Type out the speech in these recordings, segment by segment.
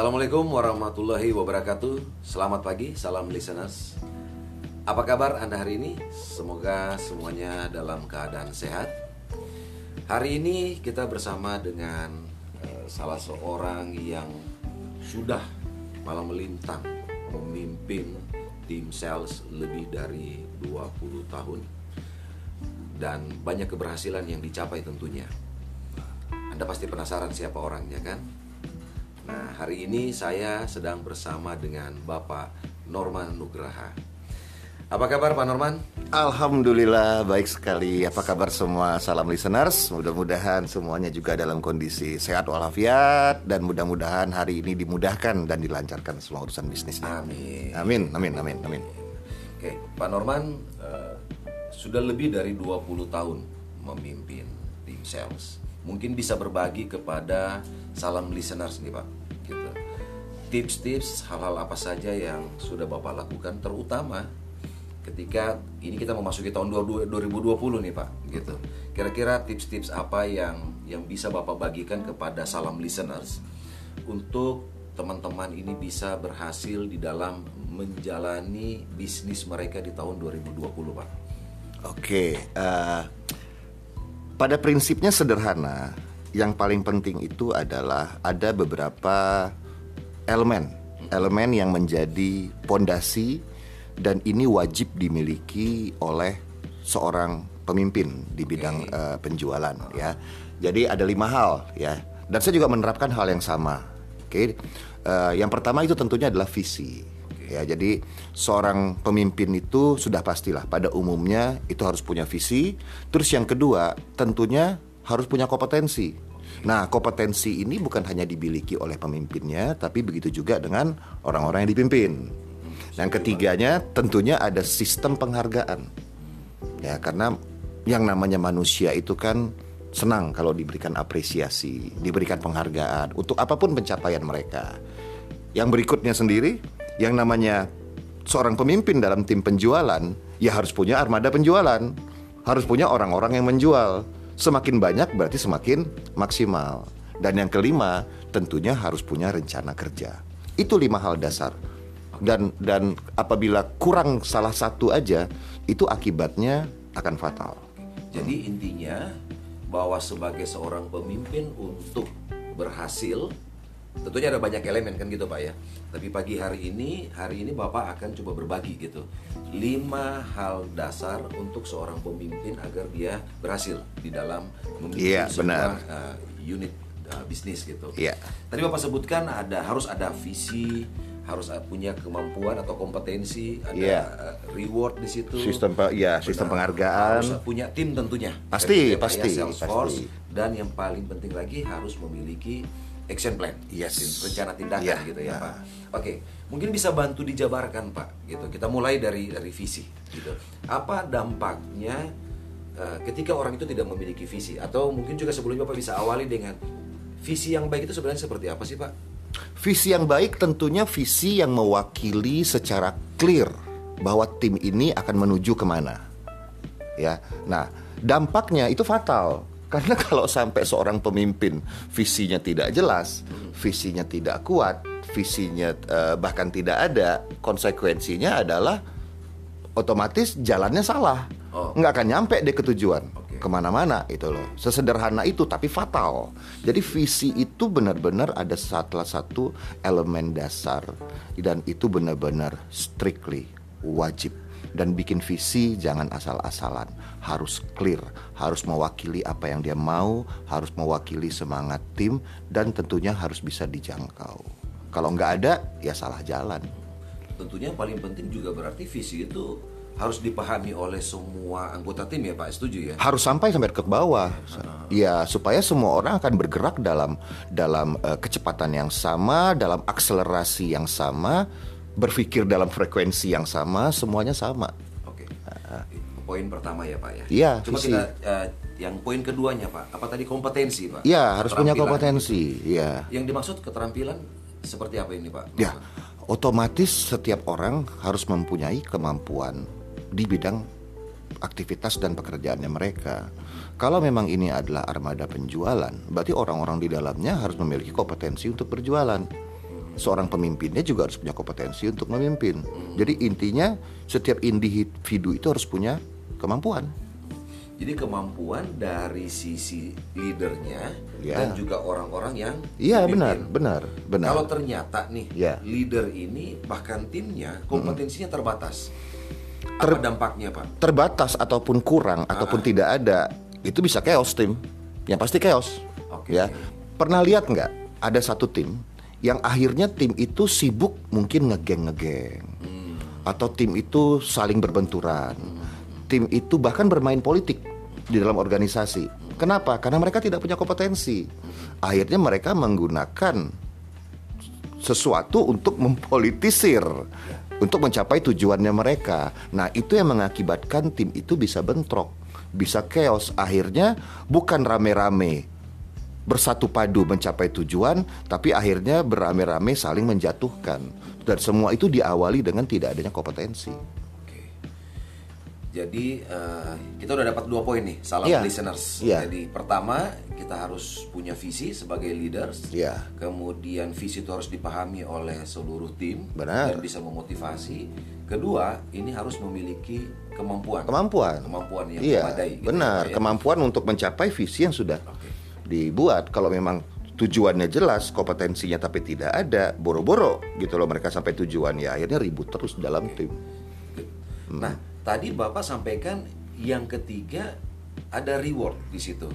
Assalamualaikum warahmatullahi wabarakatuh. Selamat pagi, salam listeners. Apa kabar Anda hari ini? Semoga semuanya dalam keadaan sehat. Hari ini kita bersama dengan uh, salah seorang yang sudah malam melintang memimpin tim sales lebih dari 20 tahun dan banyak keberhasilan yang dicapai tentunya. Anda pasti penasaran siapa orangnya kan? Nah, hari ini saya sedang bersama dengan Bapak Norman Nugraha. Apa kabar Pak Norman? Alhamdulillah baik sekali. Apa kabar semua? Salam listeners. Mudah-mudahan semuanya juga dalam kondisi sehat walafiat dan mudah-mudahan hari ini dimudahkan dan dilancarkan semua urusan bisnisnya. Amin. Amin, amin, amin, amin. Oke, Pak Norman uh, sudah lebih dari 20 tahun memimpin tim sales. Mungkin bisa berbagi kepada salam listeners nih Pak. Gitu. Tips-tips hal-hal apa saja yang sudah Bapak lakukan terutama ketika ini kita memasuki tahun 2020 nih Pak gitu. Kira-kira tips-tips apa yang yang bisa Bapak bagikan kepada salam listeners untuk teman-teman ini bisa berhasil di dalam menjalani bisnis mereka di tahun 2020 Pak. Oke, uh, pada prinsipnya sederhana. Yang paling penting itu adalah ada beberapa elemen, elemen yang menjadi pondasi dan ini wajib dimiliki oleh seorang pemimpin di bidang okay. uh, eh, penjualan ya. Jadi ada lima hal ya. Dan saya juga menerapkan hal yang sama. Oke. Okay. Uh, eh, yang pertama itu tentunya adalah visi. Okay. Ya, jadi seorang pemimpin itu sudah pastilah pada umumnya itu harus punya visi. Terus yang kedua, tentunya harus punya kompetensi. Nah, kompetensi ini bukan hanya dimiliki oleh pemimpinnya, tapi begitu juga dengan orang-orang yang dipimpin. Yang ketiganya tentunya ada sistem penghargaan. Ya, karena yang namanya manusia itu kan senang kalau diberikan apresiasi, diberikan penghargaan untuk apa pun pencapaian mereka. Yang berikutnya sendiri, yang namanya seorang pemimpin dalam tim penjualan, ya harus punya armada penjualan, harus punya orang-orang yang menjual Semakin banyak berarti semakin maksimal. Dan yang kelima, tentunya harus punya rencana kerja. Itu lima hal dasar. Dan dan apabila kurang salah satu aja, itu akibatnya akan fatal. Jadi intinya bahwa sebagai seorang pemimpin untuk berhasil tentunya ada banyak elemen kan gitu Pak ya. Tapi pagi hari ini, hari ini Bapak akan coba berbagi gitu. Lima hal dasar untuk seorang pemimpin agar dia berhasil di dalam memimpin yeah, sebuah uh, unit uh, bisnis gitu. Iya. Yeah. Tadi Bapak sebutkan ada harus ada visi, harus punya kemampuan atau kompetensi, ada yeah. Iya. reward di situ. Sistem ya, sistem penghargaan. Harus punya tim tentunya. Pasti, pasti, ya, pasti. Dan yang paling penting lagi harus memiliki action plan, yes. rencana tindakan yeah. gitu ya nah. Pak. Oke, mungkin bisa bantu dijabarkan Pak, gitu. Kita mulai dari dari visi, gitu. Apa dampaknya uh, ketika orang itu tidak memiliki visi, atau mungkin juga sebelumnya Bapak bisa awali dengan visi yang baik itu sebenarnya seperti apa sih Pak? Visi yang baik tentunya visi yang mewakili secara clear bahwa tim ini akan menuju ke mana. Ya, nah dampaknya itu fatal karena kalau sampai seorang pemimpin visinya tidak jelas, visinya tidak kuat, visinya uh, bahkan tidak ada, konsekuensinya adalah otomatis jalannya salah, oh. nggak akan nyampe deh ke tujuan okay. ke mana-mana itu loh. Sesederhana itu tapi fatal. Jadi visi itu benar-benar ada salah satu elemen dasar dan itu benar-benar strictly wajib dan bikin visi jangan asal-asalan. Harus clear harus mewakili apa yang dia mau harus mewakili semangat tim dan tentunya harus bisa dijangkau. Kalau nggak ada ya salah jalan. Tentunya paling penting juga berarti visi itu harus dipahami oleh semua anggota tim ya Pak. Setuju ya? Harus sampai sampai ke bawah. Ya supaya semua orang akan bergerak dalam dalam uh, kecepatan yang sama dalam akselerasi yang sama berpikir dalam frekuensi yang sama, semuanya sama. Oke. Uh, poin pertama ya Pak ya. Iya. Cuma visi. kita uh, yang poin keduanya Pak, apa tadi kompetensi Pak? Iya, harus punya kompetensi. Iya. Yang dimaksud keterampilan seperti apa ini Pak? Ya, otomatis setiap orang harus mempunyai kemampuan di bidang aktivitas dan pekerjaannya mereka. Kalau memang ini adalah armada penjualan, berarti orang-orang di dalamnya harus memiliki kompetensi untuk berjualan seorang pemimpinnya juga harus punya kompetensi untuk memimpin. Jadi intinya setiap individu itu harus punya kemampuan. Jadi kemampuan dari sisi leadernya Ya. dan juga orang-orang yang Iya benar, benar, benar. Kalau ternyata nih Ya. leader ini bahkan timnya kompetensinya terbatas, apa dampaknya pak? terbatas ataupun kurang ataupun tidak ada itu bisa chaos tim yang pasti chaos Oke. ya pernah lihat nggak ada satu tim yang akhirnya tim itu sibuk mungkin ngegeng ngegeng atau tim itu saling berbenturan. Tim itu bahkan bermain politik di dalam organisasi. Kenapa? Karena mereka tidak punya kompetensi. Akhirnya mereka menggunakan sesuatu untuk mempolitisir untuk mencapai tujuannya mereka. Nah, itu yang mengakibatkan tim itu bisa bentrok, bisa chaos. Akhirnya bukan rame-rame bersatu padu mencapai tujuan, tapi akhirnya berame-rame saling menjatuhkan. Dan semua itu diawali dengan tidak adanya kompetensi. Oke. Jadi eh, kita udah dapat dua poin nih, salam Iya. listeners. Iya. Jadi pertama kita harus punya visi sebagai leaders. Iya. Kemudian visi itu harus dipahami oleh seluruh tim Benar. dan bisa memotivasi. Kedua, ini harus memiliki kemampuan. Kemampuan. Kemampuan yang Iya, memadai. gitu benar. ya, Pak, ya. Kemampuan untuk mencapai visi yang sudah Oke. Dibuat. Kalau memang tujuannya jelas, kompetensinya tapi tidak ada, boro-boro gitu loh mereka sampai tujuan ya akhirnya ribut terus dalam tim. Nah, tadi Bapak sampaikan yang ketiga ada reward di situ.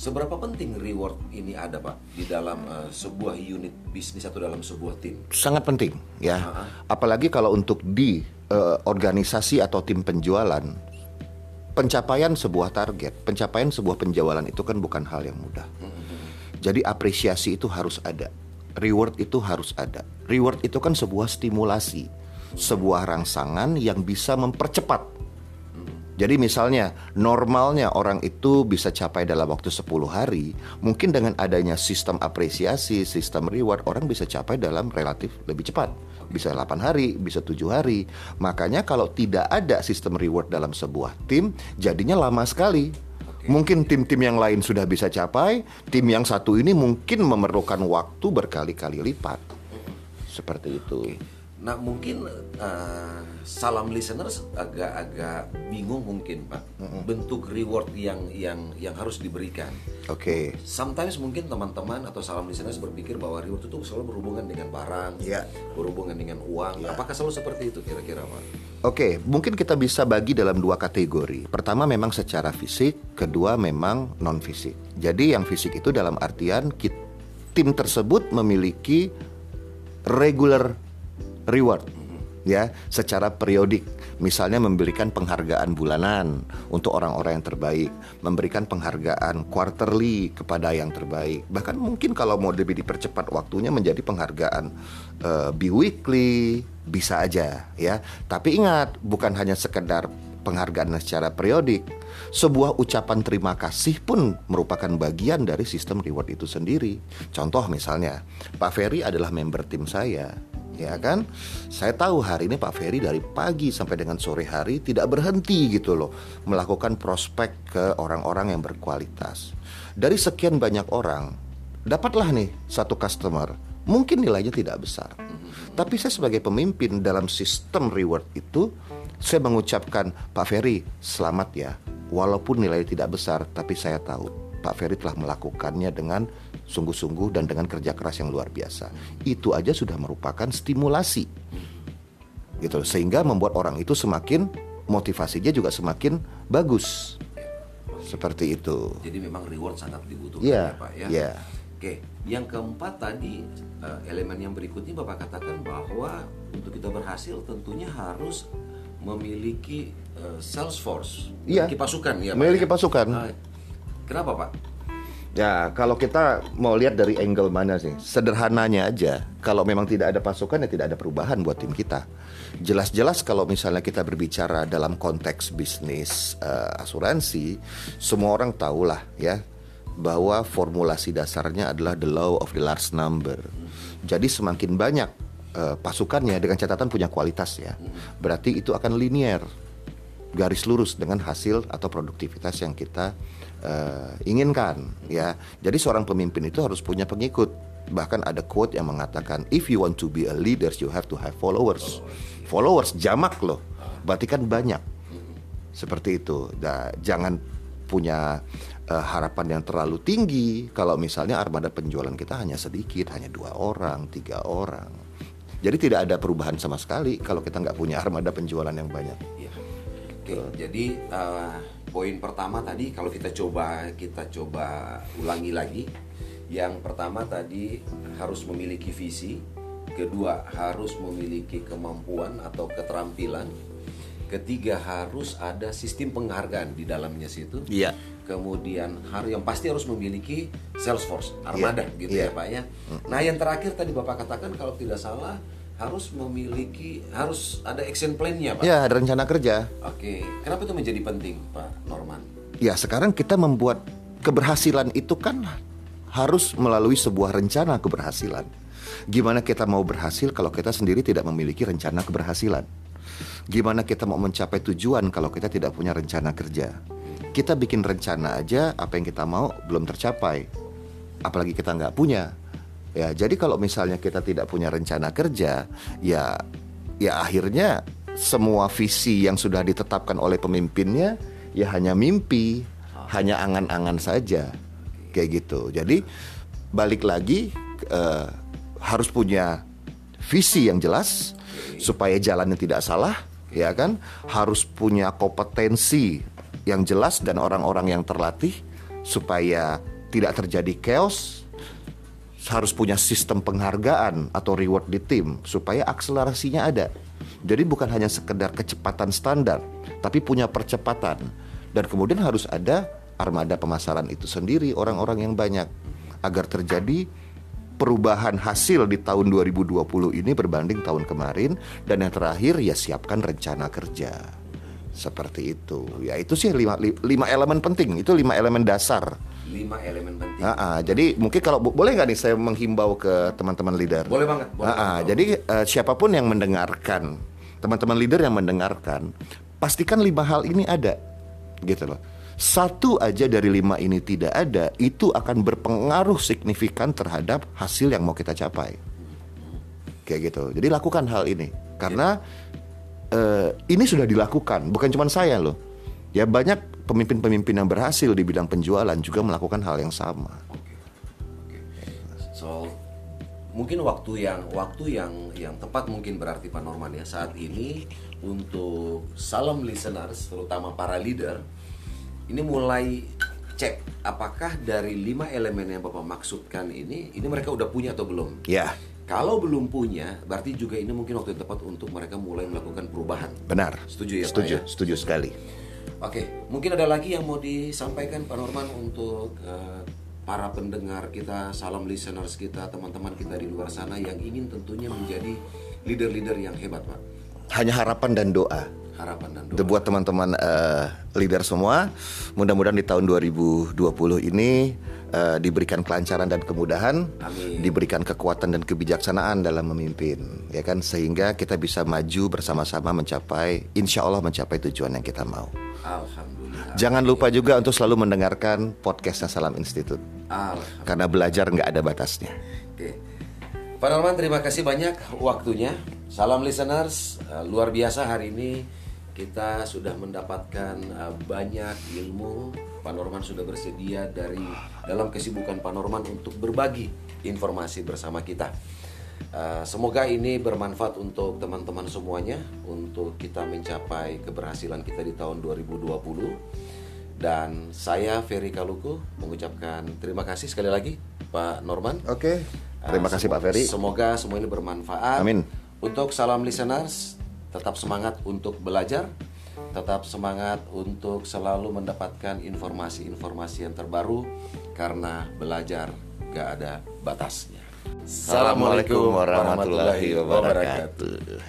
Seberapa penting reward ini ada, Pak, di dalam eh, sebuah unit bisnis atau dalam sebuah tim? sangat penting ya. Ah. Apalagi kalau untuk di eh, organisasi atau tim penjualan, pencapaian sebuah target, pencapaian sebuah penjualan itu kan bukan hal yang mudah. Jadi apresiasi itu harus ada, reward itu harus ada. Reward itu kan sebuah stimulasi, sebuah rangsangan yang bisa mempercepat jadi misalnya normalnya orang itu bisa capai dalam waktu 10 hari, mungkin dengan adanya sistem apresiasi, sistem reward orang bisa capai dalam relatif lebih cepat. Bisa 8 hari, bisa 7 hari. Makanya kalau tidak ada sistem reward dalam sebuah tim, jadinya lama sekali. Mungkin tim-tim yang lain sudah bisa capai, tim yang satu ini mungkin memerlukan waktu berkali-kali lipat. Seperti itu. Nah, mungkin eh, salam listeners agak-agak bingung mungkin, Pak. Bentuk reward yang yang yang harus diberikan. Oke. Sometimes mungkin teman-teman atau salam listeners berpikir bahwa reward itu selalu berhubungan dengan barang, Iya. berhubungan dengan uang. Apakah selalu seperti itu kira-kira, Pak? Oke, mungkin kita bisa bagi dalam dua kategori. Pertama memang secara fisik, kedua memang non fisik. Jadi yang fisik itu dalam artian kit- tim tersebut memiliki regular reward ya secara periodik. Misalnya memberikan penghargaan bulanan untuk orang-orang yang terbaik memberikan penghargaan quarterly kepada yang terbaik. Bahkan mungkin kalau mau lebih dipercepat waktunya menjadi penghargaan eh, biweekly bisa aja ya. Tapi ingat bukan hanya sekedar penghargaan secara periodik. Sebuah ucapan terima kasih pun merupakan bagian dari sistem reward itu sendiri. Contoh misalnya, Pak Ferry adalah member tim saya, ya kan? Saya tahu hari ini Pak Ferry dari pagi sampai dengan sore hari tidak berhenti gitu loh melakukan prospek ke orang-orang yang berkualitas. Dari sekian banyak orang, dapatlah nih satu customer. Mungkin nilainya tidak besar. Tapi saya sebagai pemimpin dalam sistem reward itu saya mengucapkan Pak Ferry selamat ya walaupun nilai tidak besar tapi saya tahu Pak Ferry telah melakukannya dengan sungguh-sungguh dan dengan kerja keras yang luar biasa itu aja sudah merupakan stimulasi gitu sehingga membuat orang itu semakin motivasinya juga semakin bagus seperti itu Jadi memang reward sangat dibutuhkan Iya, ya, Pak ya. iya. Oke, yang keempat tadi eh, elemen yang berikutnya Bapak katakan bahwa untuk kita berhasil tentunya harus memiliki eh, sales force, Iya. memiliki pasukan ya. Pak, Memiliki ya? pasukan. Ah, kenapa Pak? Ya, kalau kita mau lihat dari angle mana sih? Sederhananya aja, kalau memang tidak ada pasukan ya tidak ada perubahan buat tim kita. Jelas-jelas kalau misalnya kita berbicara dalam konteks bisnis eh, asuransi, semua orang tahulah ya bahwa formulasi dasarnya adalah the law of the large number. Jadi semakin banyak eh, pasukannya dengan catatan punya kualitas ya, berarti itu akan linear garis lurus dengan hasil atau produktivitas yang kita uh, inginkan ya. Jadi seorang pemimpin itu harus punya pengikut. Bahkan ada quote yang mengatakan if you want to be a leader you have to have followers. Followers jamak loh. Berarti kan banyak. Seperti itu. Nah, jangan punya uh, harapan yang terlalu tinggi kalau misalnya armada penjualan kita hanya sedikit, hanya dua orang, tiga orang. Jadi tidak ada perubahan sama sekali kalau kita nggak punya armada penjualan yang banyak. Iya. Oke, jadi uh, poin pertama tadi kalau kita coba kita coba ulangi lagi. Yang pertama tadi harus memiliki visi, kedua harus memiliki kemampuan atau keterampilan, ketiga harus ada sistem penghargaan di dalamnya situ. Iya. Kemudian harus yang pasti harus memiliki sales force armada Iya, gitu iya. ya Pak ya. Nah, yang terakhir tadi Bapak katakan kalau tidak salah harus memiliki harus ada action plan-nya, Pak. Ya, ada rencana kerja. Oke, kenapa itu menjadi penting, Pak Norman? Ya, sekarang kita membuat keberhasilan itu kan harus melalui sebuah rencana keberhasilan. Gimana kita mau berhasil kalau kita sendiri tidak memiliki rencana keberhasilan? Gimana kita mau mencapai tujuan kalau kita tidak punya rencana kerja? Kita bikin rencana aja apa yang kita mau belum tercapai, apalagi kita nggak punya. Ya, jadi kalau misalnya kita tidak punya rencana kerja, ya, ya akhirnya semua visi yang sudah ditetapkan oleh pemimpinnya ya hanya mimpi, hanya angan-angan saja, kayak gitu. Jadi balik lagi eh, harus punya visi yang jelas supaya jalannya tidak salah, ya kan? Harus punya kompetensi yang jelas dan orang-orang yang terlatih supaya tidak terjadi chaos. Harus punya sistem penghargaan atau reward di tim supaya akselerasinya ada. Jadi bukan hanya sekedar kecepatan standar, tapi punya percepatan. Dan kemudian harus ada armada pemasaran itu sendiri orang-orang yang banyak agar terjadi perubahan hasil di tahun 2020 ini berbanding tahun kemarin dan yang terakhir ya siapkan rencana kerja seperti itu. Ya itu sih lima, li- lima elemen penting. Itu lima elemen dasar. Lima elemen penting. Ah, jadi mungkin kalau bo- boleh nggak nih saya menghimbau ke teman-teman leader? Boleh banget. Boleh ah, banget. jadi eh, siapa pun yang mendengarkan teman-teman leader yang mendengarkan pastikan lima hal ini ada gitu loh. Satu aja dari lima ini tidak ada itu akan berpengaruh signifikan terhadap hasil yang mau kita capai. Kayak gitu. Jadi lakukan hal ini. Karena eh, ini sudah dilakukan. Bukan cuma saya loh. Ya banyak pemimpin-pemimpin yang berhasil di bidang penjualan juga melakukan hal yang sama. So mungkin waktu yang waktu yang yang tepat mungkin berarti Pak Norman ya saat ini untuk salam listeners terutama para leader ini mulai cek apakah dari lima elemen yang Bapak maksudkan ini ini mereka udah punya atau belum. ya Kalau belum punya, berarti juga ini mungkin waktu yang tepat untuk mereka mulai melakukan perubahan. benar Setuju ya, Pak, setuju ya? setuju sekali Oke, mungkin ada lagi yang mau disampaikan Pak Norman untuk eh, para pendengar kita, salam listeners kita, teman-teman kita di luar sana yang ingin tentunya menjadi leader-leader yang hebat, Pak. Hanya harapan dan doa Harapan dan doa. buat teman-teman eh, leader semua, mudah-mudahan di tahun 2020 ini eh, diberikan kelancaran dan kemudahan, Amin. diberikan kekuatan dan kebijaksanaan dalam memimpin, ya kan, sehingga kita bisa maju bersama-sama mencapai, insya Allah mencapai tujuan yang kita mau. Alhamdulillah. Jangan lupa juga untuk selalu mendengarkan podcastnya Salam Institut, karena belajar nggak ada batasnya. Oke. Pak Norman, terima kasih banyak waktunya. Salam listeners, eh, luar biasa hari ini kita sudah mendapatkan eh, banyak ilmu. Pak Norman sudah bersedia dari dalam kesibukan Pak Norman untuk berbagi informasi bersama kita. Eh, semoga ini bermanfaat untuk teman-teman semuanya untuk kita mencapai keberhasilan kita di tahun 2020. Dan saya Ferry Kaluku mengucapkan terima kasih sekali lagi Pak Norman. Oke, terima kasih Pak Ferry. Semoga semua ini bermanfaat. Amin. Untuk salam listeners, tetap semangat untuk belajar, tetap semangat untuk selalu mendapatkan informasi-informasi yang terbaru karena belajar gak ada batasnya. Assalamualaikum warahmatullahi wabarakatuh.